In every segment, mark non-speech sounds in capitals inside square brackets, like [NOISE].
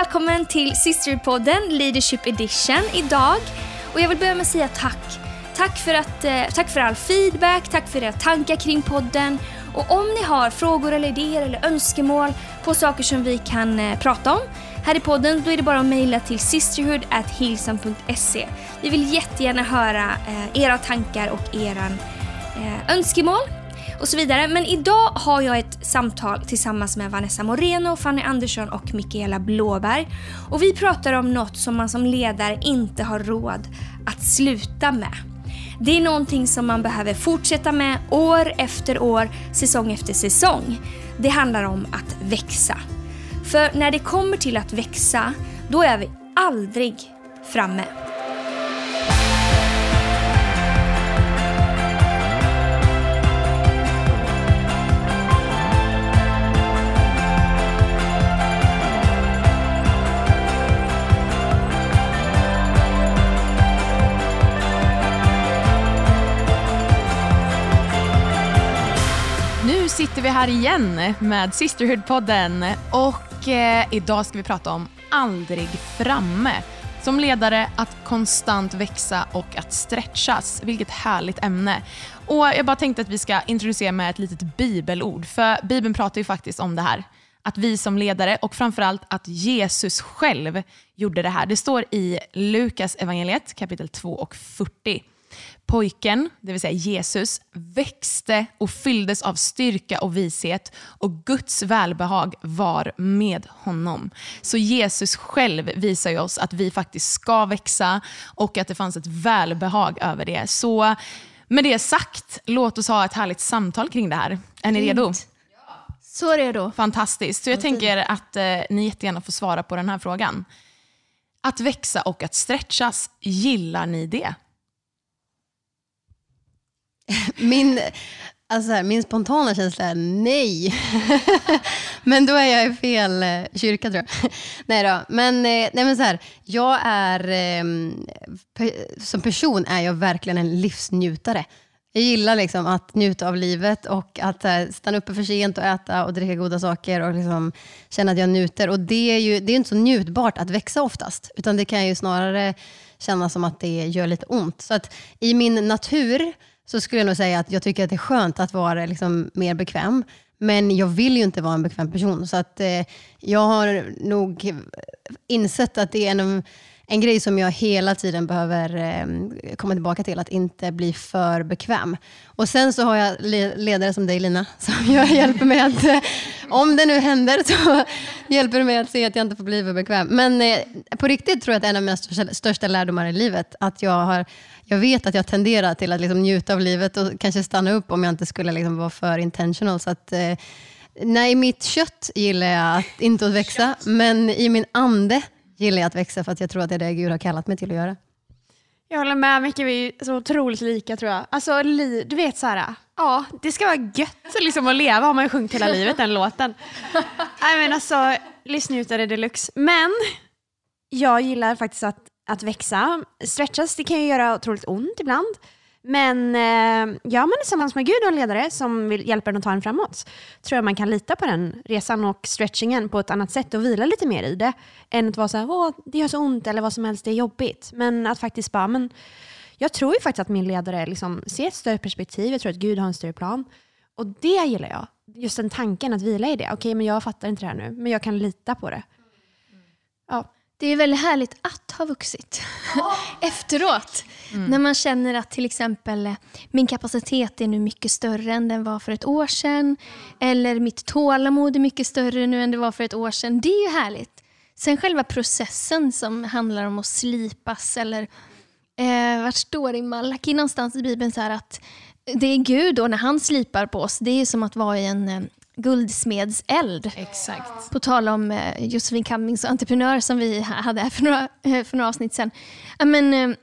välkommen till Sisterpodden Leadership Edition idag. Och jag vill börja med att säga tack. Tack för, att, eh, tack för all feedback, tack för era tankar kring podden. Och om ni har frågor eller idéer eller önskemål på saker som vi kan eh, prata om här i podden, då är det bara att mejla till sisterhood.hillsam.se. Vi vill jättegärna höra eh, era tankar och era eh, önskemål och så vidare. Men idag har jag ett samtal tillsammans med Vanessa Moreno, Fanny Andersson och Mikaela Blåberg. Och vi pratar om något som man som ledare inte har råd att sluta med. Det är någonting som man behöver fortsätta med år efter år, säsong efter säsong. Det handlar om att växa. För när det kommer till att växa, då är vi aldrig framme. Här igen med Sisterhood-podden och eh, idag ska vi prata om aldrig framme. Som ledare att konstant växa och att stretchas. Vilket härligt ämne. Och Jag bara tänkte att vi ska introducera med ett litet bibelord. För Bibeln pratar ju faktiskt om det här. Att vi som ledare och framförallt att Jesus själv gjorde det här. Det står i Lukas evangeliet kapitel 2 och 40. Pojken, det vill säga Jesus, växte och fylldes av styrka och vishet och Guds välbehag var med honom. Så Jesus själv visar ju oss att vi faktiskt ska växa och att det fanns ett välbehag över det. Så med det sagt, låt oss ha ett härligt samtal kring det här. Är ni redo? Så redo. Fantastiskt. Så jag tänker att eh, ni jättegärna får svara på den här frågan. Att växa och att stretchas, gillar ni det? [LAUGHS] Min, alltså här, min spontana känsla är nej. [LAUGHS] men då är jag i fel eh, kyrka tror jag. [LAUGHS] nej då. Men, eh, nej men så här, jag är, ehm, som person är jag verkligen en livsnjutare. Jag gillar liksom att njuta av livet och att eh, stanna uppe för sent och äta och dricka goda saker och liksom känna att jag njuter. Och det är ju det är inte så njutbart att växa oftast, utan det kan ju snarare kännas som att det gör lite ont. Så att i min natur så skulle jag nog säga att jag tycker att det är skönt att vara liksom mer bekväm. Men jag vill ju inte vara en bekväm person. Så att, eh, jag har nog insett att det är en, av en grej som jag hela tiden behöver eh, komma tillbaka till, att inte bli för bekväm. Och Sen så har jag le- ledare som dig Lina, [LAUGHS] som jag hjälper mig att, eh, om det nu händer, så [LAUGHS] hjälper du mig att se att jag inte får bli för bekväm. Men eh, på riktigt tror jag att en av mina största, lärdomar i livet, att jag har jag vet att jag tenderar till att liksom njuta av livet och kanske stanna upp om jag inte skulle liksom vara för intentional. Så att, eh, nej, mitt kött gillar jag att, inte att växa, men i min ande gillar jag att växa för att jag tror att det är det Gud har kallat mig till att göra. Jag håller med Micke, vi är så otroligt lika tror jag. Alltså, li, du vet så här, ja, det ska vara gött liksom, att leva, har man ju sjungit hela livet den låten. [LAUGHS] Nej men alltså, livsnjutare deluxe. Men jag gillar faktiskt att, att växa. Stretchas, det kan ju göra otroligt ont ibland. Men eh, gör man det tillsammans med Gud och en ledare som vill hjälpa en att ta en framåt, tror jag man kan lita på den resan och stretchingen på ett annat sätt och vila lite mer i det. Än att vara så här, åh, det gör så ont eller vad som helst, det är jobbigt. Men att faktiskt bara, men jag tror ju faktiskt att min ledare liksom ser ett större perspektiv, jag tror att Gud har en större plan. Och det gillar jag. Just den tanken att vila i det. Okej, men jag fattar inte det här nu, men jag kan lita på det. Det är väldigt härligt att ha vuxit [LAUGHS] efteråt. När man känner att till exempel eh, min kapacitet är nu mycket större än den var för ett år sedan. Eller mitt tålamod är mycket större nu än det var för ett år sedan. Det är ju härligt. Sen själva processen som handlar om att slipas eller eh, vart står det i Malaki någonstans i Bibeln så här att det är Gud då när han slipar på oss. Det är som att vara i en eh, guldsmedseld. Exakt. På tal om eh, Josefin Cummings och entreprenör som vi ha- hade här för några, eh, för några avsnitt sedan. Ja, men, eh,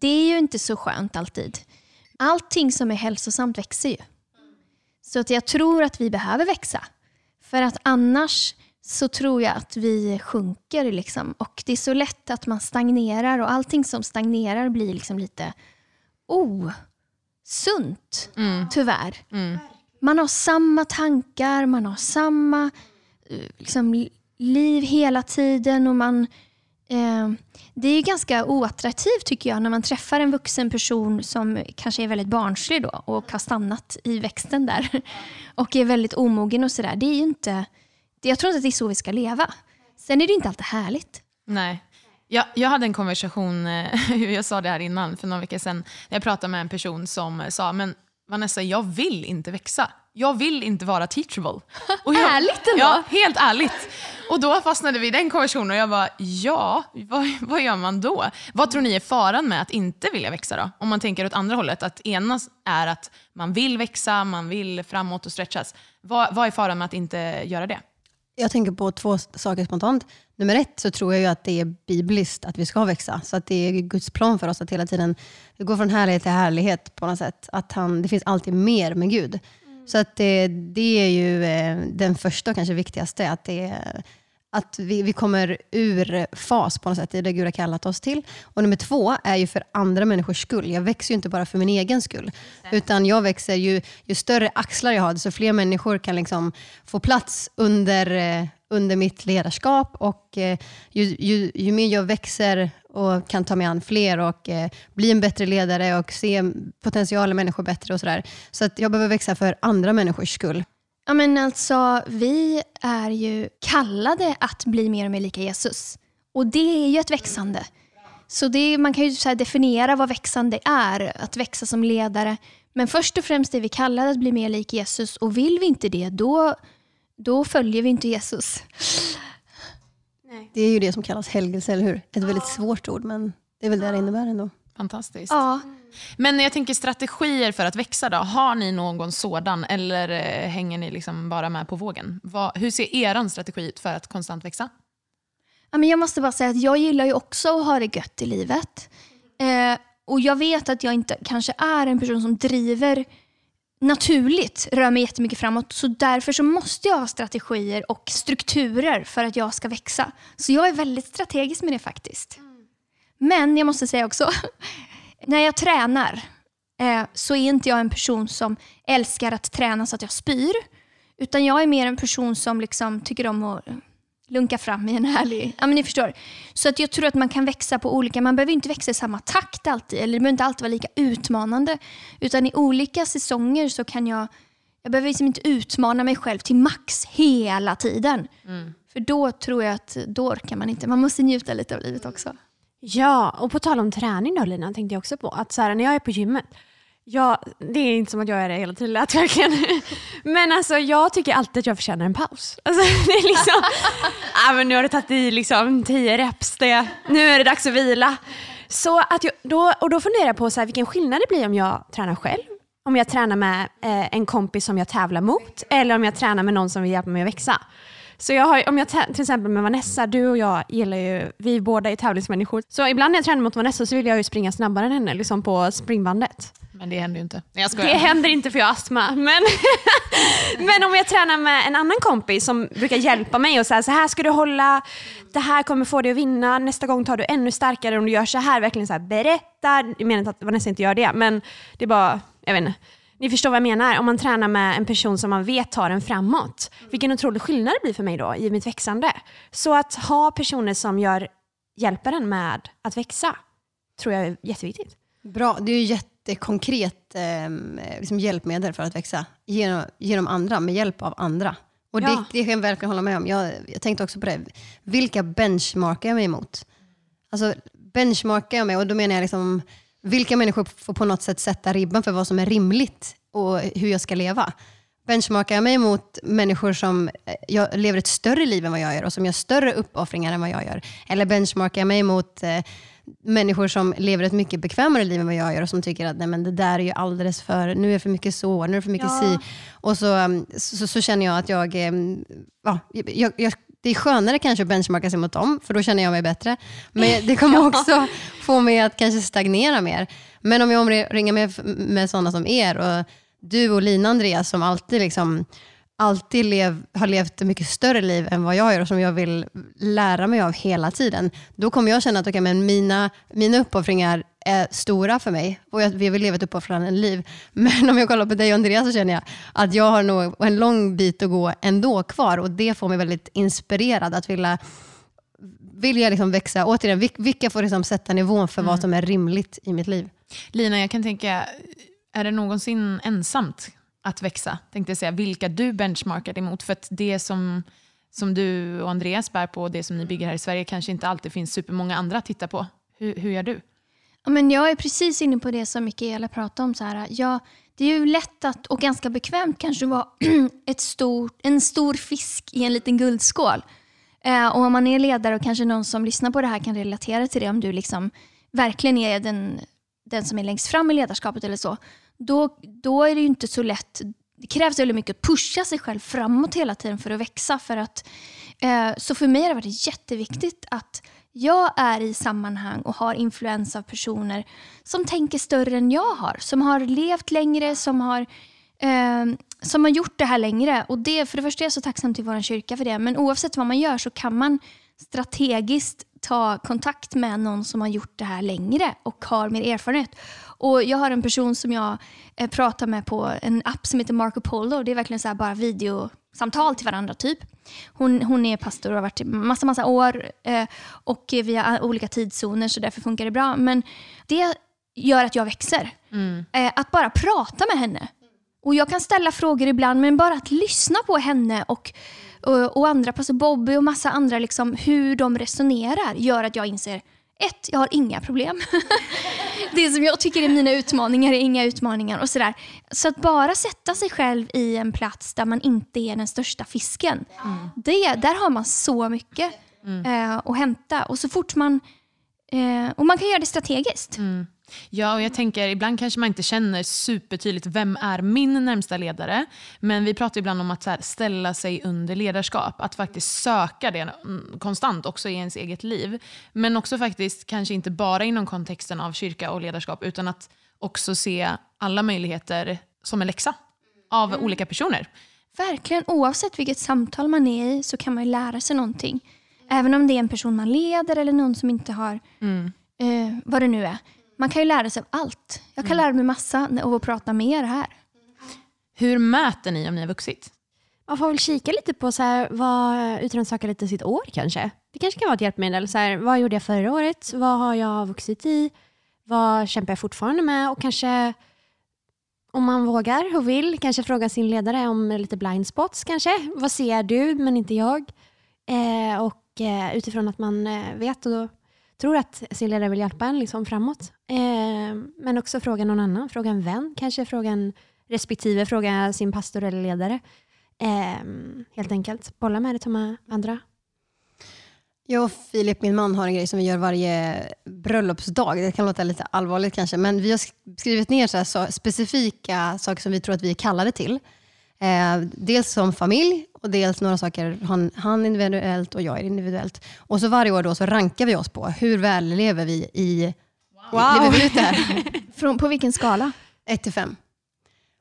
det är ju inte så skönt alltid. Allting som är hälsosamt växer ju. Så att jag tror att vi behöver växa. För att annars så tror jag att vi sjunker. Liksom. Och det är så lätt att man stagnerar och allting som stagnerar blir liksom lite osunt, tyvärr. Man har samma tankar, man har samma eh, liksom, liv hela tiden och man eh, det är ju ganska oattraktivt tycker jag när man träffar en vuxen person som kanske är väldigt barnslig då och har stannat i växten där [LAUGHS] och är väldigt omogen och sådär. Det är inte, jag tror inte att det är så vi ska leva. Sen är det inte alltid härligt. Nej. Jag, jag hade en konversation, eh, [LAUGHS] jag sa det här innan, för några veckor sedan, när jag pratade med en person som sa, men Vanessa, jag vill inte växa. Jag vill inte vara teachable. [LAUGHS] Och jag, ärligt ändå. Ja, helt ärligt. Och då fastnade vi i den konversationen och jag bara, ja, vad, vad gör man då? Vad tror ni är faran med att inte vilja växa då? Om man tänker åt andra hållet, att ena är att man vill växa, man vill framåt och stretchas. Vad, vad är faran med att inte göra det? Jag tänker på två saker spontant. Nummer ett så tror jag ju att det är bibliskt att vi ska växa. Så att det är Guds plan för oss att hela tiden gå från härlighet till härlighet på något sätt. Att han, det finns alltid mer med Gud. Mm. Så att det, det är ju eh, den första och kanske viktigaste. Att det, att vi, vi kommer ur fas på något sätt i det Gud har kallat oss till. Och nummer två är ju för andra människors skull. Jag växer ju inte bara för min egen skull. Utan jag växer, ju, ju större axlar jag har, desto fler människor kan liksom få plats under, eh, under mitt ledarskap. Och eh, ju, ju, ju mer jag växer och kan ta mig an fler och eh, bli en bättre ledare och se potentialen människor bättre och sådär. Så att jag behöver växa för andra människors skull. Ja, men alltså, vi är ju kallade att bli mer och mer lika Jesus. Och det är ju ett växande. Så det, man kan ju så definiera vad växande är, att växa som ledare. Men först och främst är vi kallade att bli mer lik Jesus och vill vi inte det, då, då följer vi inte Jesus. Nej. Det är ju det som kallas helgelse, eller hur? Ett väldigt svårt ord, men det är väl det det innebär ändå. Fantastiskt. Ja. Men jag tänker strategier för att växa då. Har ni någon sådan eller eh, hänger ni liksom bara med på vågen? Vad, hur ser er strategi ut för att konstant växa? Ja, men jag måste bara säga att jag gillar ju också att ha det gött i livet. Eh, och jag vet att jag inte kanske är en person som driver naturligt rör mig jättemycket framåt. Så därför så måste jag ha strategier och strukturer för att jag ska växa. Så jag är väldigt strategisk med det faktiskt. Men jag måste säga också, [LAUGHS] när jag tränar eh, så är inte jag en person som älskar att träna så att jag spyr. Utan jag är mer en person som liksom tycker om att lunka fram i en härlig... Ja men ni förstår. Så att jag tror att man kan växa på olika... Man behöver inte växa i samma takt alltid. Eller det behöver inte alltid vara lika utmanande. Utan i olika säsonger så kan jag... Jag behöver liksom inte utmana mig själv till max hela tiden. Mm. För då tror jag att då orkar man inte. Man måste njuta lite av livet också. Ja, och på tal om träning då Lina, tänkte jag också på. Att så här, när jag är på gymmet, Ja, det är inte som att jag är det hela tiden, lät verkligen. Men alltså jag tycker alltid att jag förtjänar en paus. Alltså, [LAUGHS] det är liksom, ah, men nu har du tagit i liksom tio reps, det, nu är det dags att vila. Så att jag, då, och då funderar jag på så här, vilken skillnad det blir om jag tränar själv, om jag tränar med eh, en kompis som jag tävlar mot, eller om jag tränar med någon som vill hjälpa mig att växa. Så jag har, om jag till exempel med Vanessa, du och jag gillar ju, vi båda är tävlingsmänniskor. Så ibland när jag tränar mot Vanessa så vill jag ju springa snabbare än henne, liksom på springbandet. Men det händer ju inte. Jag det händer inte för jag har astma. Men, [LAUGHS] men om jag tränar med en annan kompis som brukar hjälpa mig och säga så här ska du hålla, det här kommer få dig att vinna, nästa gång tar du ännu starkare om du gör så här. Verkligen så här, berätta. Jag menar att Vanessa inte gör det, men det är bara, jag vet inte. Ni förstår vad jag menar. Om man tränar med en person som man vet tar en framåt. Vilken otrolig skillnad det blir för mig då i mitt växande. Så att ha personer som gör, hjälper en med att växa tror jag är jätteviktigt. Bra, det är ju jättekonkret eh, liksom hjälpmedel för att växa. Genom, genom andra, med hjälp av andra. Och ja. det, det kan jag verkligen hålla med om. Jag, jag tänkte också på det. Vilka benchmarkar jag mig emot? Alltså benchmarkar jag mig, och då menar jag liksom vilka människor får på något sätt sätta ribban för vad som är rimligt och hur jag ska leva. Benchmarkar jag mig mot människor som eh, jag lever ett större liv än vad jag gör och som gör större uppoffringar än vad jag gör? Eller benchmarkar jag mig mot eh, människor som lever ett mycket bekvämare liv än vad jag gör och som tycker att Nej, men det där är ju alldeles för, nu är det för mycket så, nu är det för mycket ja. si. Och så, mm, så, så, känner jag att jag, mm, ja, jag, jag det är skönare kanske att benchmarka sig mot dem, för då känner jag mig bättre. Men [LAUGHS] det kommer också få mig att kanske stagnera mer. Men om jag omringar mig med, med sådana som er och du och Lina Andreas som alltid, liksom, alltid lev, har levt ett mycket större liv än vad jag gör och som jag vill lära mig av hela tiden. Då kommer jag känna att okay, men mina, mina uppoffringar är stora för mig och jag, vi vill leva ett uppoffrande liv. [LAUGHS] Men om jag kollar på dig och Andreas så känner jag att jag har nog en lång bit att gå ändå kvar och det får mig väldigt inspirerad att vilja vilja liksom växa. Återigen, vilka får liksom sätta nivån för mm. vad som är rimligt i mitt liv? Lina, jag kan tänka, är det någonsin ensamt att växa? Tänkte jag säga, vilka du benchmarkar emot. För att det som, som du och Andreas bär på och det som ni bygger här i Sverige kanske inte alltid finns supermånga andra att titta på. Hur, hur gör du? men jag är precis inne på det som Mikaela pratade om. Så här, jag, det är ju lätt att, och ganska bekvämt kanske, att vara [CLEARS THROAT] ett stor, en stor fisk i en liten guldskål. Eh, och om man är ledare och kanske någon som lyssnar på det här kan relatera till det, om du liksom verkligen är den, den som är längst fram i ledarskapet eller så, då, då är det ju inte så lätt. Det krävs väldigt mycket att pusha sig själv framåt hela tiden för att växa. För att, eh, så för mig har det varit jätteviktigt att jag är i sammanhang och har influens av personer som tänker större än jag har. Som har levt längre, som har, eh, som har gjort det här längre. Och det, för det första är jag så tacksam till vår kyrka för det. Men oavsett vad man gör så kan man strategiskt ta kontakt med någon som har gjort det här längre och har mer erfarenhet. Och Jag har en person som jag eh, pratar med på en app som heter Marco Polo. Det är verkligen så bara videosamtal till varandra. typ. Hon, hon är pastor och har varit i massa, massa år eh, och vi har olika tidszoner så därför funkar det bra. Men det gör att jag växer. Mm. Eh, att bara prata med henne. Och Jag kan ställa frågor ibland men bara att lyssna på henne och och, och andra, pastor Bobby och massa andra, liksom, hur de resonerar gör att jag inser ett, jag har inga problem. [LAUGHS] det som jag tycker är mina utmaningar är inga utmaningar. och sådär. Så att bara sätta sig själv i en plats där man inte är den största fisken. Mm. Det, där har man så mycket mm. eh, att hämta. Och så fort man... Eh, och man kan göra det strategiskt. Mm. Ja, och jag tänker ibland kanske man inte känner supertydligt vem är min närmsta ledare. Men vi pratar ibland om att här, ställa sig under ledarskap. Att faktiskt söka det mm, konstant också i ens eget liv. Men också faktiskt kanske inte bara inom kontexten av kyrka och ledarskap utan att också se alla möjligheter som en läxa av mm. olika personer. Verkligen, oavsett vilket samtal man är i så kan man lära sig någonting. Även om det är en person man leder eller någon som inte har, mm. eh, vad det nu är. Man kan ju lära sig av allt. Jag kan mm. lära mig massa av att prata med er här. Hur mäter ni om ni har vuxit? Man får väl kika lite på så här, vad, utrannsaka lite sitt år kanske. Det kanske kan vara ett hjälpmedel. Så här, vad gjorde jag förra året? Vad har jag vuxit i? Vad kämpar jag fortfarande med? Och kanske om man vågar och vill kanske fråga sin ledare om lite blind spots kanske. Vad ser du men inte jag? Eh, och eh, utifrån att man eh, vet och tror att sin ledare vill hjälpa en liksom framåt. Eh, men också fråga någon annan, fråga en vän, kanske fråga en respektive, fråga sin pastor eller ledare. Eh, helt enkelt, bolla med det, till de andra. Jag och Filip, min man, har en grej som vi gör varje bröllopsdag. Det kan låta lite allvarligt kanske, men vi har skrivit ner så, så specifika saker som vi tror att vi är kallade till. Eh, dels som familj och dels några saker han, han individuellt och jag individuellt. Och så varje år då så rankar vi oss på hur väl lever vi i... Wow! Lever vi ut det här? [LAUGHS] Från, på vilken skala? 1 till 5.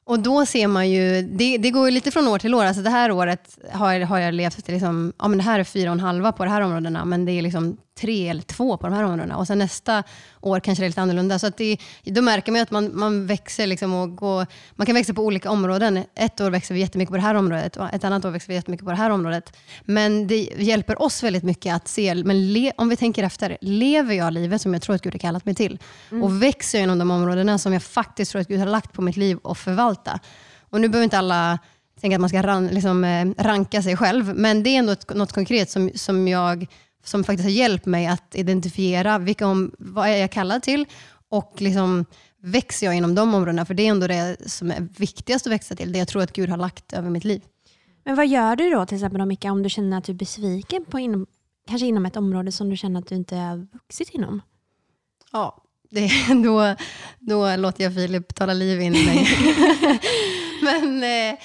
Och då ser man ju, det, det går ju lite från år till år. Alltså det här året har, har jag levt liksom, ja men det här är fyra och en halva på de här områdena, men det är liksom tre eller två på de här områdena. Och sen nästa år kanske det är lite annorlunda. Så att det, då märker man att man, man växer liksom och går, man kan växa på olika områden. Ett år växer vi jättemycket på det här området och ett annat år växer vi jättemycket på det här området. Men det hjälper oss väldigt mycket att se, men le, om vi tänker efter, lever jag livet som jag tror att Gud har kallat mig till? Mm. Och växer jag inom de områdena som jag faktiskt tror att Gud har lagt på mitt liv och förvalta? Och nu behöver inte alla tänka att man ska ran, liksom, eh, ranka sig själv, men det är ändå något konkret som, som jag som faktiskt har hjälpt mig att identifiera vilka om, vad är jag kallad till och liksom växer jag inom de områdena? För det är ändå det som är viktigast att växa till, det jag tror att Gud har lagt över mitt liv. Men vad gör du då till exempel Micka, om du känner att du är besviken på inom, kanske inom ett område som du känner att du inte har vuxit inom? Ja, det, då, då låter jag Filip tala liv in i mig. [LAUGHS] Men eh,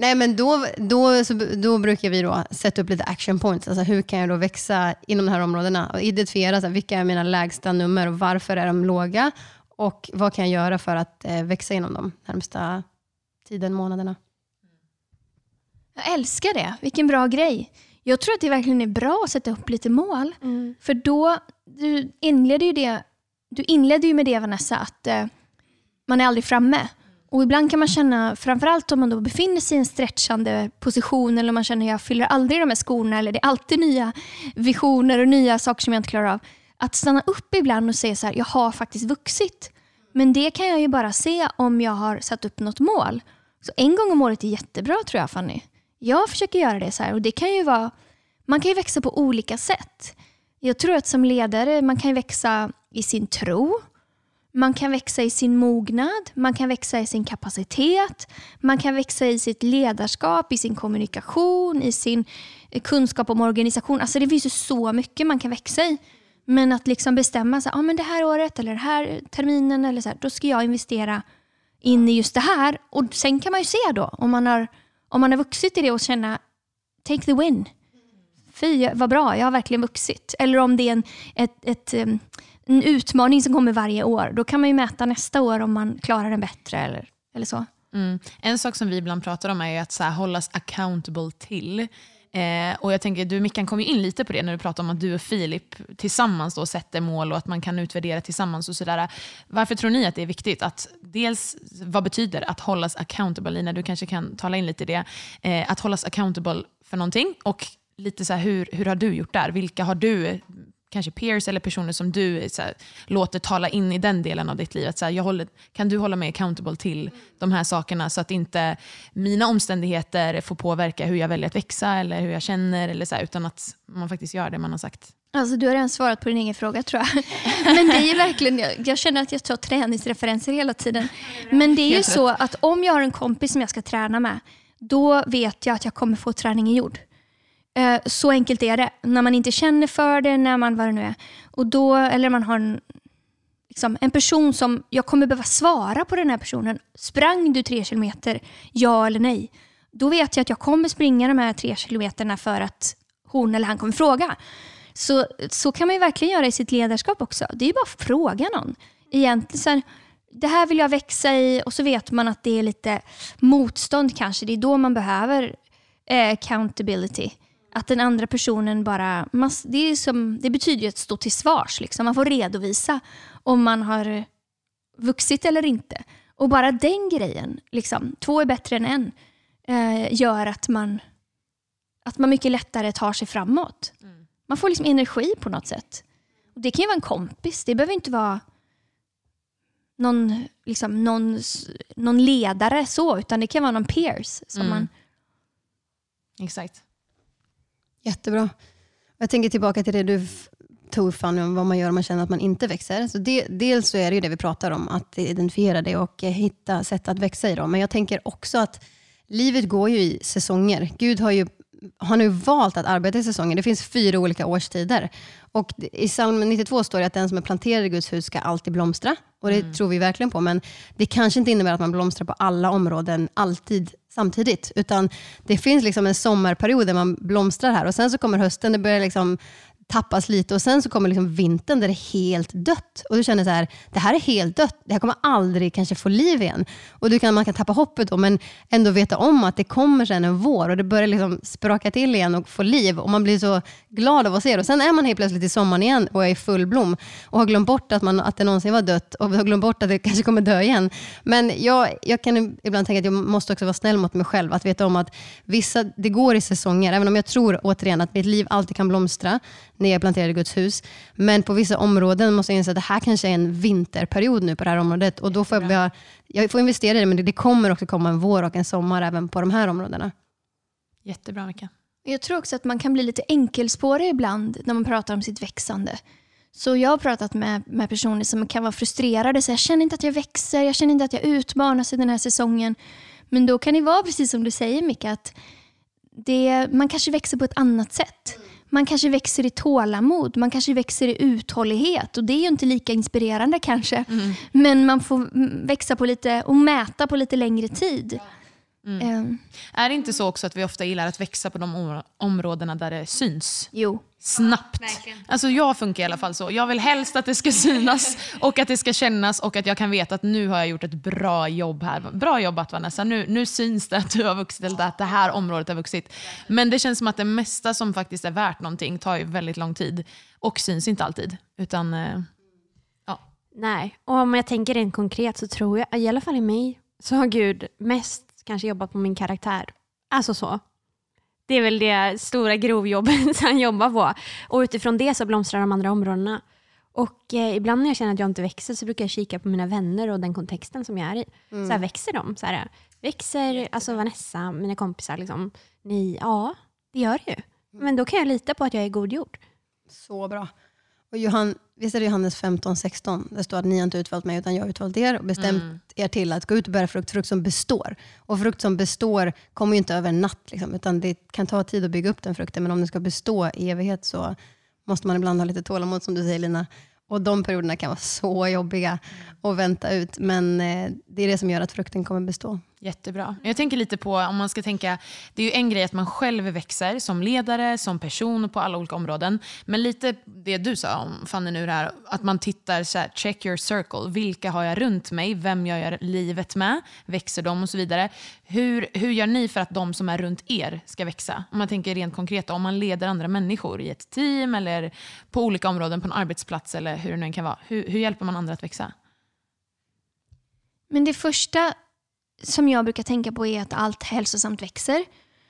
Nej, men då, då, så, då brukar vi då sätta upp lite action points. Alltså hur kan jag då växa inom de här områdena? Och identifiera så här, vilka är mina lägsta nummer och varför är de låga? Och vad kan jag göra för att eh, växa inom de närmsta tiden, månaderna? Jag älskar det. Vilken bra grej. Jag tror att det verkligen är bra att sätta upp lite mål. Mm. För då, du inleder ju det du inledde ju med det Vanessa, att eh, man är aldrig framme. Och ibland kan man känna, framförallt om man då befinner sig i en stretchande position eller om man känner att jag fyller aldrig de här skorna eller det är alltid nya visioner och nya saker som jag inte klarar av. Att stanna upp ibland och säga så här, jag har faktiskt vuxit. Men det kan jag ju bara se om jag har satt upp något mål. Så en gång om året är jättebra tror jag Fanny. Jag försöker göra det så här och det kan ju vara, man kan ju växa på olika sätt. Jag tror att som ledare, man kan växa i sin tro, man kan växa i sin mognad, man kan växa i sin kapacitet, man kan växa i sitt ledarskap, i sin kommunikation, i sin eh, kunskap om organisation. Alltså det finns ju så mycket man kan växa i. Men att liksom bestämma sig, ah, men det här året eller den här terminen, eller så här, då ska jag investera in i just det här. Och Sen kan man ju se då om man har, om man har vuxit i det och känna, take the win. Fy vad bra, jag har verkligen vuxit. Eller om det är en, ett, ett, ehm, en utmaning som kommer varje år. Då kan man ju mäta nästa år om man klarar den bättre eller, eller så. Mm. En sak som vi ibland pratar om är att så här, hållas accountable till. Eh, och jag tänker, du Mickan kom ju in lite på det när du pratade om att du och Filip tillsammans då sätter mål och att man kan utvärdera tillsammans. och sådär. Varför tror ni att det är viktigt? att Dels, vad betyder att hållas accountable? Lina, du kanske kan tala in lite i det. Eh, att hållas accountable för någonting och lite så här, hur, hur har du gjort där? Vilka har du kanske peers eller personer som du här, låter tala in i den delen av ditt liv. Att, så här, jag håller, kan du hålla mig accountable till de här sakerna så att inte mina omständigheter får påverka hur jag väljer att växa eller hur jag känner, eller så här, utan att man faktiskt gör det man har sagt. Alltså, du har redan svarat på din egen fråga tror jag. [LAUGHS] Men det är verkligen, jag, jag känner att jag tar träningsreferenser hela tiden. Men det är ju så att om jag har en kompis som jag ska träna med, då vet jag att jag kommer få träningen gjord. Eh, så enkelt är det. När man inte känner för det, när man vad det nu är. Och då, eller man har en, liksom, en person som, jag kommer behöva svara på den här personen. Sprang du tre kilometer? Ja eller nej? Då vet jag att jag kommer springa de här tre kilometerna för att hon eller han kommer fråga. Så, så kan man ju verkligen göra i sitt ledarskap också. Det är ju bara att fråga någon. Egentligen sen, det här vill jag växa i och så vet man att det är lite motstånd kanske. Det är då man behöver eh, accountability. Att den andra personen bara... Man, det, är som, det betyder ju att stå till svars. Liksom. Man får redovisa om man har vuxit eller inte. Och bara den grejen, liksom, två är bättre än en, eh, gör att man, att man mycket lättare tar sig framåt. Mm. Man får liksom energi på något sätt. Och det kan ju vara en kompis, det behöver inte vara någon, liksom, någon, någon ledare så, utan det kan vara någon peers. Som mm. man... Exakt. Jättebra. Jag tänker tillbaka till det du tog Fanny om vad man gör om man känner att man inte växer. Så det, dels så är det ju det vi pratar om, att identifiera det och hitta sätt att växa i dem. Men jag tänker också att livet går ju i säsonger. Gud har ju har nu valt att arbeta i säsonger. Det finns fyra olika årstider. Och I psalm 92 står det att den som är planterad i Guds hus ska alltid blomstra. Och Det mm. tror vi verkligen på. Men det kanske inte innebär att man blomstrar på alla områden alltid samtidigt. Utan det finns liksom en sommarperiod där man blomstrar här och sen så kommer hösten, det börjar liksom tappas lite och sen så kommer liksom vintern där det är helt dött. Och du känner så här, det här är helt dött. Det här kommer aldrig kanske få liv igen. Och du kan, man kan tappa hoppet då, men ändå veta om att det kommer sen en vår och det börjar liksom spraka till igen och få liv. Och man blir så glad av att se det. Och sen är man helt plötsligt i sommaren igen och är i full blom och har glömt bort att, man, att det någonsin var dött och har glömt bort att det [LAUGHS] kanske kommer dö igen. Men jag, jag kan ibland tänka att jag måste också vara snäll mot mig själv. Att veta om att vissa, det går i säsonger. Även om jag tror återigen att mitt liv alltid kan blomstra när jag planterade Guds hus. Men på vissa områden måste jag inse att det här kanske är en vinterperiod nu på det här området. Och då får jag, jag, jag får investera i det, men det kommer också komma en vår och en sommar även på de här områdena. Jättebra Mika. Jag tror också att man kan bli lite enkelspårig ibland när man pratar om sitt växande. Så jag har pratat med, med personer som kan vara frustrerade. Så jag känner inte att jag växer, jag känner inte att jag utmanas i den här säsongen. Men då kan det vara precis som du säger Mika, att det, man kanske växer på ett annat sätt. Man kanske växer i tålamod, man kanske växer i uthållighet och det är ju inte lika inspirerande kanske. Mm. Men man får växa på lite och mäta på lite längre tid. Mm. Um. Är det inte så också att vi ofta gillar att växa på de områdena där det syns? Jo. Snabbt. Ja, alltså jag funkar i alla fall så. Jag vill helst att det ska synas [LAUGHS] och att det ska kännas och att jag kan veta att nu har jag gjort ett bra jobb här. Bra jobbat Vanessa, nu, nu syns det att du har vuxit eller att det här området har vuxit. Men det känns som att det mesta som faktiskt är värt någonting tar ju väldigt lång tid och syns inte alltid. Utan, eh, ja. Nej, och om jag tänker rent konkret så tror jag, i alla fall i mig, så har Gud mest kanske jobbat på min karaktär. Alltså så. Det är väl det stora grovjobbet [LAUGHS] han jobbar på. Och utifrån det så blomstrar de andra områdena. Och eh, ibland när jag känner att jag inte växer så brukar jag kika på mina vänner och den kontexten som jag är i. Mm. Så här, växer de? Så här, växer alltså Vanessa, mina kompisar, liksom, ni? Ja, det gör det ju. Mm. Men då kan jag lita på att jag är god jord. Så bra. Och Johan, visst är det Johannes 15, 16? Det står att ni har inte utvalt mig utan jag har utvalt er och bestämt mm. er till att gå ut och bära frukt, frukt som består. Och frukt som består kommer ju inte över en natt, liksom, utan det kan ta tid att bygga upp den frukten. Men om den ska bestå i evighet så måste man ibland ha lite tålamod som du säger Lina. Och de perioderna kan vara så jobbiga att vänta ut, men eh, det är det som gör att frukten kommer bestå. Jättebra. Jag tänker lite på, om man ska tänka, det är ju en grej att man själv växer som ledare, som person på alla olika områden. Men lite det du sa om Fanny nu här, att man tittar så här, check your circle. Vilka har jag runt mig? Vem jag gör livet med? Växer de och så vidare. Hur, hur gör ni för att de som är runt er ska växa? Om man tänker rent konkret, om man leder andra människor i ett team eller på olika områden på en arbetsplats eller hur det nu kan vara. Hur, hur hjälper man andra att växa? Men det första som jag brukar tänka på är att allt hälsosamt växer.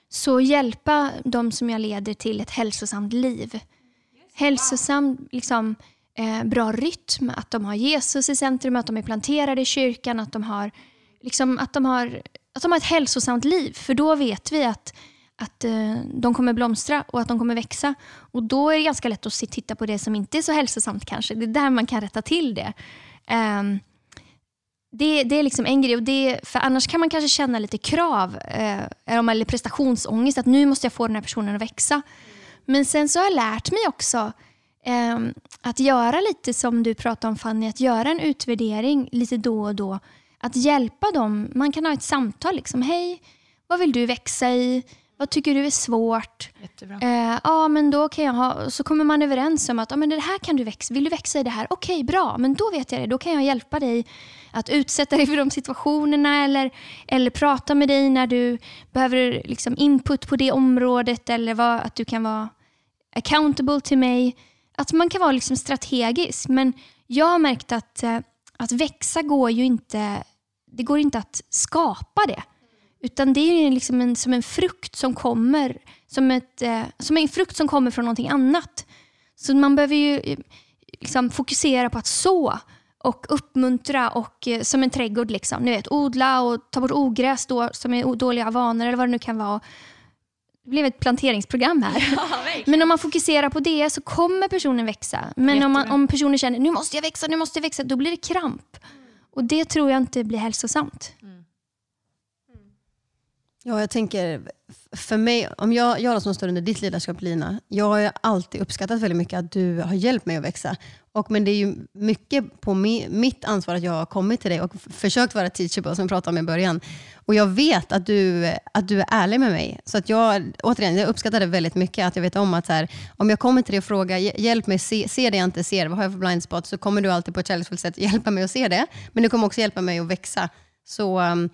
Så hjälpa de som jag leder till ett hälsosamt liv. Hälsosam, liksom, eh, bra rytm, att de har Jesus i centrum, att de är planterade i kyrkan, att de har, liksom, att de har, att de har ett hälsosamt liv. För då vet vi att, att eh, de kommer blomstra och att de kommer växa. Och då är det ganska lätt att titta på det som inte är så hälsosamt kanske. Det är där man kan rätta till det. Um, det, det är liksom en grej. Och det, för annars kan man kanske känna lite krav eh, eller prestationsångest. Att nu måste jag få den här personen att växa. Men sen så har jag lärt mig också eh, att göra lite som du pratade om Fanny. Att göra en utvärdering lite då och då. Att hjälpa dem. Man kan ha ett samtal. Liksom, Hej, vad vill du växa i? Vad tycker du är svårt? Eh, ja, men då kan jag ha, så kommer man överens om att ja, men det här kan du växa. Vill du växa i det här? Okej, okay, bra. Men då vet jag det. Då kan jag hjälpa dig att utsätta dig för de situationerna eller, eller prata med dig när du behöver liksom input på det området eller vad, att du kan vara accountable till mig. Att man kan vara liksom strategisk. Men jag har märkt att, eh, att växa går ju inte, det går inte att skapa det. Utan det är liksom en, som en frukt som kommer som, ett, eh, som en frukt som kommer från någonting annat. Så man behöver ju eh, liksom fokusera på att så och uppmuntra och eh, som en trädgård. Liksom. Ni vet, odla och ta bort ogräs då, som är dåliga vanor eller vad det nu kan vara. Det blev ett planteringsprogram här. [LAUGHS] Ja, Men om man fokuserar på det så kommer personen växa. Men om, man, om personen känner nu måste jag växa, nu måste jag växa, då blir det kramp. Och det tror jag inte blir hälsosamt. Mm. Ja, jag tänker, för mig, om jag, jag som står under ditt ledarskap Lina, jag har alltid uppskattat väldigt mycket att du har hjälpt mig att växa. Och, men det är ju mycket på mi, mitt ansvar att jag har kommit till dig och försökt vara teachable, som vi pratade om i början. Och jag vet att du, att du är ärlig med mig. Så att jag, återigen, jag uppskattar det väldigt mycket, att jag vet om att så här, om jag kommer till dig och frågar, hjälp mig se, se det jag inte ser, vad har jag för blind spot? Så kommer du alltid på ett kärleksfullt sätt hjälpa mig att se det. Men du kommer också hjälpa mig att växa. Så um,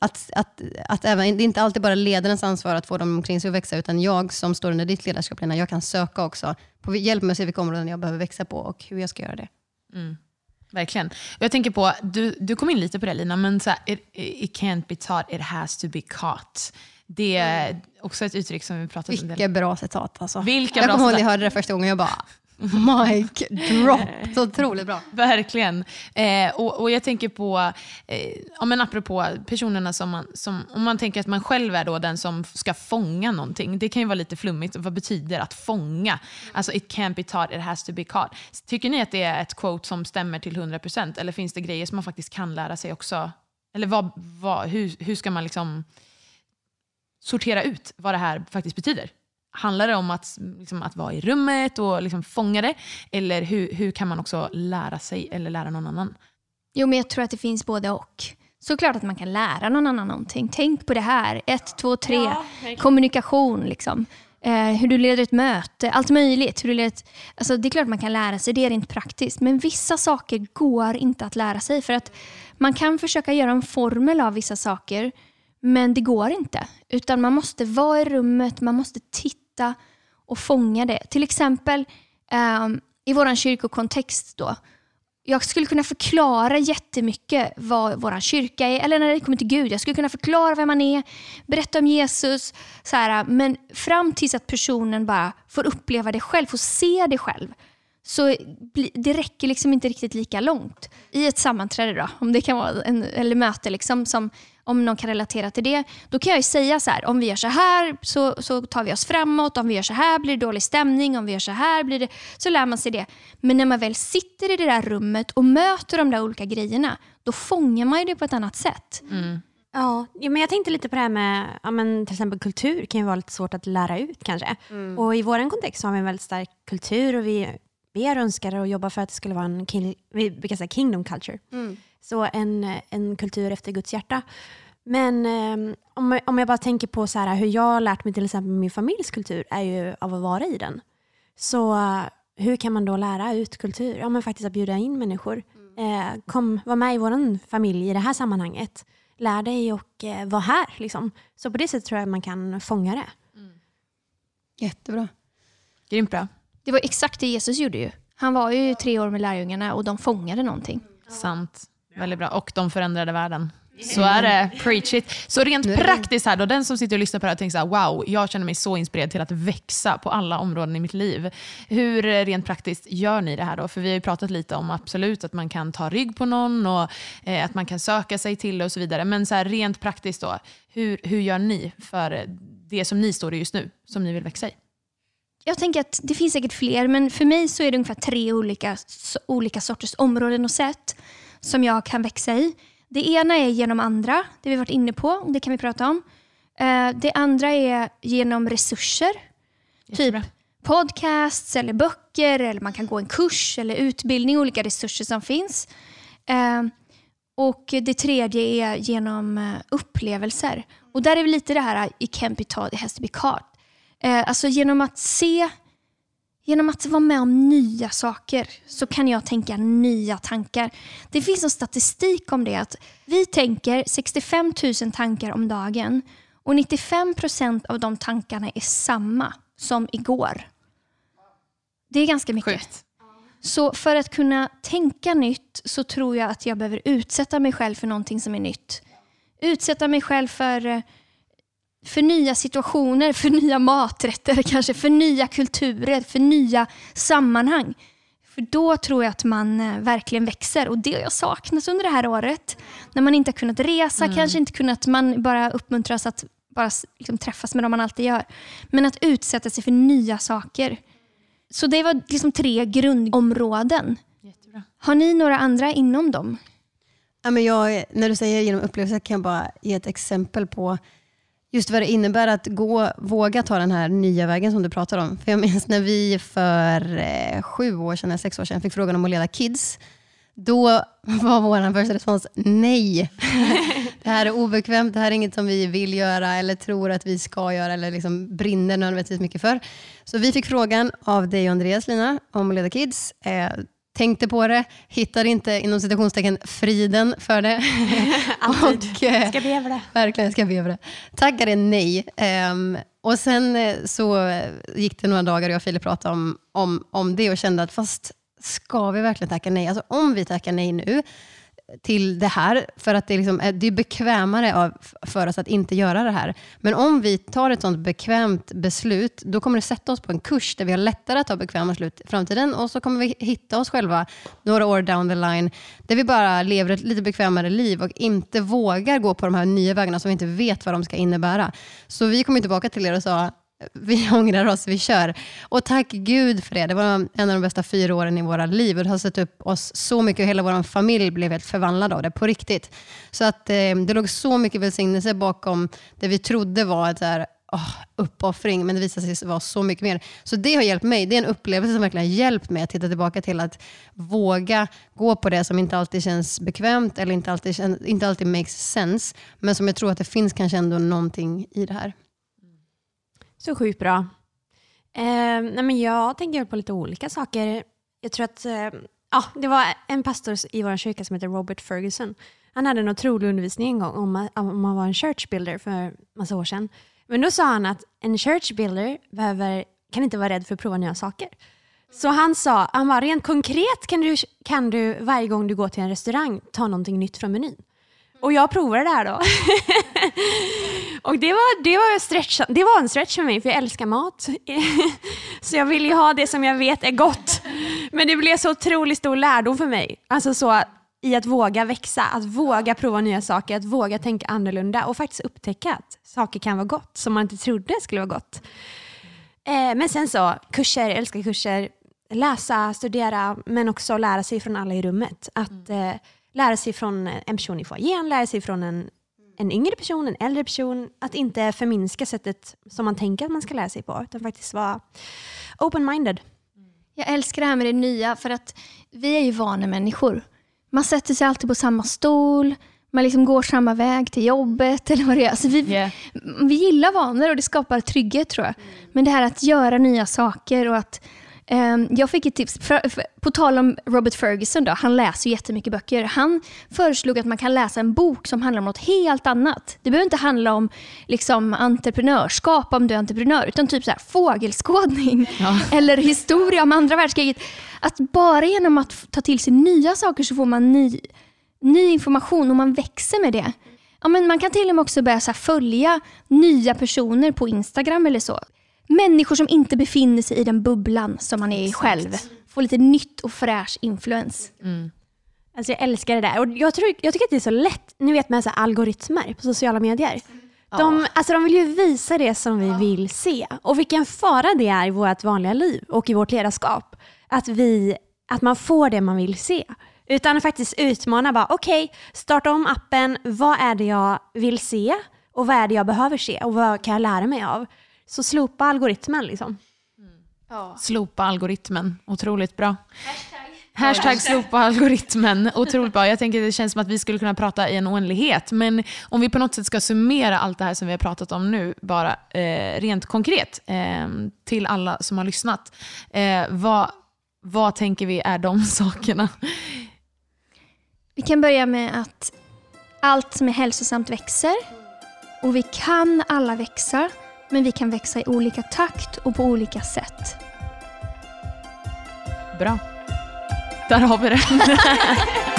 att, att, att även, det är inte alltid bara ledarens ansvar att få dem omkring sig att växa, utan jag som står under ditt ledarskap, Lena, jag kan söka också på hjälp med att se vilka områden jag behöver växa på och hur jag ska göra det. Mm. Verkligen. Jag tänker på, du, du kom in lite på det Lina, men så här, it, it can't be taught, it has to be caught. Det är också ett uttryck som vi pratat om. Vilka bra citat alltså. Vilka jag kommer ihåg när jag hörde det första gången, jag bara [LAUGHS] Mic drop. Så otroligt bra. Verkligen. Eh, och, och, jag tänker på, eh, ja, men apropå personerna som man, som, om man tänker att man själv är då den som ska fånga någonting. Det kan ju vara lite flummigt. Vad betyder att fånga? Alltså it can't be taught, it has to be caught. Tycker ni att det är ett quote som stämmer till 100% eller finns det grejer som man faktiskt kan lära sig också? Eller vad, vad, hur, hur ska man liksom sortera ut vad det här faktiskt betyder? Handlar det om att, liksom, att vara i rummet och liksom fånga det? Eller hur, hur kan man också lära sig eller lära någon annan? Jo, men jag tror att det finns både och. Såklart att man kan lära någon annan någonting. Tänk på det här. Ett, två, tre. Ja, Kommunikation. Liksom. Eh, hur du leder ett möte. Allt möjligt. Hur du leder ett, alltså, det är klart att man kan lära sig. Det är inte praktiskt. Men vissa saker går inte att lära sig. För att Man kan försöka göra en formel av vissa saker. Men det går inte. Utan man måste vara i rummet. Man måste titta hitta och fånga det. Till exempel um, i vår kyrkokontext då. jag skulle kunna förklara jättemycket vad vår kyrka är, eller när det kommer till Gud. Jag skulle kunna förklara vem man är, berätta om Jesus. Så här, men fram tills att personen bara får uppleva det själv, får se det själv. Så det räcker liksom inte riktigt lika långt. I ett sammanträde då, om det kan vara en, eller möte, liksom, som, om någon kan relatera till det. Då kan jag säga så här, om vi gör så här så, så tar vi oss framåt. Om vi gör så här blir det dålig stämning. Om vi gör så här blir det... Så lär man sig det. Men när man väl sitter i det där rummet och möter de där olika grejerna, då fångar man ju det på ett annat sätt. Mm. Ja, men jag tänkte lite på det här med ja, men till exempel kultur kan ju vara lite svårt att lära ut kanske. Mm. Och i vår kontext så har vi en väldigt stark kultur och vi ber och önskar och jobbar för att det skulle vara en king, vi brukar säga kingdom culture. Mm. Så en, en kultur efter Guds hjärta. Men eh, om, om jag bara tänker på så här, hur jag har lärt mig till exempel min familjs kultur är ju av att vara i den. Så hur kan man då lära ut kultur? Ja men faktiskt att bjuda in människor. Mm. Eh, kom, var med i vår familj i det här sammanhanget. Lär dig och eh, var här. Liksom. Så på det sättet tror jag man kan fånga det. Mm. Jättebra. Grymt bra. Det var exakt det Jesus gjorde ju. Han var ju tre år med lärjungarna och de fångade någonting. Sant. Väldigt bra. Och de förändrade världen. Så är det. Preach it. Så rent praktiskt här då, den som sitter och lyssnar på det här tänker så här, wow, jag känner mig så inspirerad till att växa på alla områden i mitt liv. Hur eh, rent praktiskt gör ni det här då? För vi har ju pratat lite om absolut att man kan ta rygg på någon och eh, att man kan söka sig till och så vidare. Men så här, rent praktiskt då, hur, hur gör ni för det som ni står i just nu, som ni vill växa i? Jag tänker att det finns säkert fler, men för mig så är det ungefär tre olika, olika sorters områden och sätt som jag kan växa i. Det ena är genom andra, det vi varit inne på, det kan vi prata om. Eh, det andra är genom resurser. Jättebra. Typ podcasts eller böcker, eller man kan gå en kurs eller utbildning, olika resurser som finns. Eh, och det tredje är genom eh, upplevelser. Och där är vi lite det här, be taught, it has to be caught. Alltså genom att se Genom att vara med om nya saker så kan jag tänka nya tankar. Det finns en statistik om det att vi tänker 65 000 tankar om dagen och 95 procent av de tankarna är samma som igår. Det är ganska mycket. Sjukt. Så för att kunna tänka nytt så tror jag att jag behöver utsätta mig själv för någonting som är nytt. Utsätta mig själv för eh, för nya situationer, för nya maträtter, [LAUGHS] kanske för nya kulturer, för nya sammanhang. För då tror jag att man eh, verkligen växer och det har jag saknat under det här året. När man inte har kunnat resa, mm. kanske inte kunnat, man bara uppmuntras att bara liksom träffas med dem man alltid gör. Men att utsätta sig för nya saker. Så det var liksom tre grundområden. Jättebra. Har ni några andra inom dem? Ja, men jag, när du säger genom upplevelser kan jag bara ge ett exempel på just vad det innebär att gå, våga ta den här nya vägen som du pratar om. För Jag minns när vi för eh, sju år sedan, sex år sedan fick frågan om att leda Kids. Då [LAUGHS] var vår första respons nej. [LAUGHS] det här är obekvämt, det här är inget som vi vill göra eller tror att vi ska göra eller liksom brinner nödvändigtvis mycket för. Så vi fick frågan av dig och Andreas Lina om att leda Kids. Eh, tänkte på det, hittade inte inom citationstecken friden för det. [LAUGHS] och, eh, ska be det. Verkligen, ska be det. Tackade nej. Um, och sen eh, så gick det några dagar och jag och Filip pratade om, om, om det och kände att fast ska vi verkligen tacka nej? Alltså om vi tackar nej nu, till det här, för att det, är liksom, eh, det är bekvämare av, för oss att inte göra det här. Men om vi tar ett sånt bekvämt beslut, då kommer det sätta oss på en kurs där vi har lättare att ta bekväma beslut i framtiden och så kommer vi hitta oss själva några år down the line, där vi bara lever ett lite bekvämare liv och inte vågar gå på de här nya vägarna som vi inte vet vad de ska innebära. Så vi kom tillbaka till er och sa, vi [LAUGHS] ångrar oss, vi kör. Och tack Gud för det. Det var en av de bästa fyra åren i våra liv. Och det har sett upp oss så mycket och hela vår familj blev helt förvandlad av det, på riktigt. Så att eh, det låg så mycket välsignelse bakom det vi trodde var ett där, oh, uppoffring, men det visade sig vara så mycket mer. Så det har hjälpt mig. Det är en upplevelse som verkligen har hjälpt mig att titta tillbaka till att våga gå på det som inte alltid känns bekvämt eller inte alltid, inte alltid makes sense, men som jag tror att det finns kanske ändå någonting i det här. Så sjukt bra. Eh, nej men jag tänker på lite olika saker. Jag tror att eh, ja, det var en pastor i vår kyrka som heter Robert Ferguson. Han hade en otrolig undervisning en gång om, om man var en church builder för massa år sedan. Men då sa han att en church builder behöver, kan inte vara rädd för att prova nya saker. Så han sa, han var rent konkret kan du, kan du varje gång du går till en restaurang ta någonting nytt från menyn. Och jag provade det här då. [LAUGHS] och det var, det, var stretch, det var en stretch för mig, för jag älskar mat. [LAUGHS] så jag vill ju ha det som jag vet är gott. Men det blev så otroligt stor lärdom för mig. Alltså så i att våga växa, att våga prova nya saker, att våga tänka annorlunda och faktiskt upptäcka att saker kan vara gott som man inte trodde skulle vara gott. Eh, men sen så, kurser, älskar kurser, läsa, studera, men också lära sig från alla i rummet. Att eh, lära sig från en person i foajén, lära sig från en, en yngre person, en äldre person. Att inte förminska sättet som man tänker att man ska lära sig på, utan faktiskt vara open-minded. Jag älskar det här med det nya, för att vi är ju vanemänniskor. Man sätter sig alltid på samma stol, man liksom går samma väg till jobbet. [LAUGHS] Eller vad det är. Alltså vi, Yeah. vi gillar vanor och det skapar trygghet tror jag. Men det här att göra nya saker och att jag fick ett tips, för, för, på tal om Robert Ferguson, då, han läser ju jättemycket böcker. Han föreslog att man kan läsa en bok som handlar om något helt annat. Det behöver inte handla om liksom, entreprenörskap om du är entreprenör, utan typ så här, fågelskådning [LAUGHS] [LAUGHS] eller historia om andra världskriget. Att bara genom att ta till sig nya saker så får man ny, ny information och man växer med det. Ja, men man kan till och med också börja så följa nya personer på Instagram eller så. Människor som inte befinner sig i den bubblan som man är i själv. Få lite nytt och fräsch influens. Alltså jag älskar det där. Och jag, tror, jag tycker att det är så lätt, ni vet med så algoritmer på sociala medier. De, alltså de vill ju visa det som vi vill se. Och vilken fara det är i vårt vanliga liv och i vårt ledarskap. Att, vi, att man får det man vill se. Utan faktiskt utmana, bara okej, starta om appen, vad är det jag vill se? Och vad är det jag behöver se? Och vad kan jag lära mig av? Så slopa algoritmen liksom. Slopa algoritmen. Otroligt bra. Hashtag slopa algoritmen. Otroligt bra. Jag tänker det känns som att vi skulle kunna prata i en oändlighet. Men om vi på något sätt ska summera allt det här som vi har pratat om nu, bara eh, rent konkret, eh, till alla som har lyssnat. Eh, vad, vad tänker vi är de [LAUGHS] sakerna? Vi kan börja med att allt som är hälsosamt växer. Och vi kan alla växa, men vi kan växa i olika takt och på olika sätt. Bra. Där har vi det. [LAUGHS]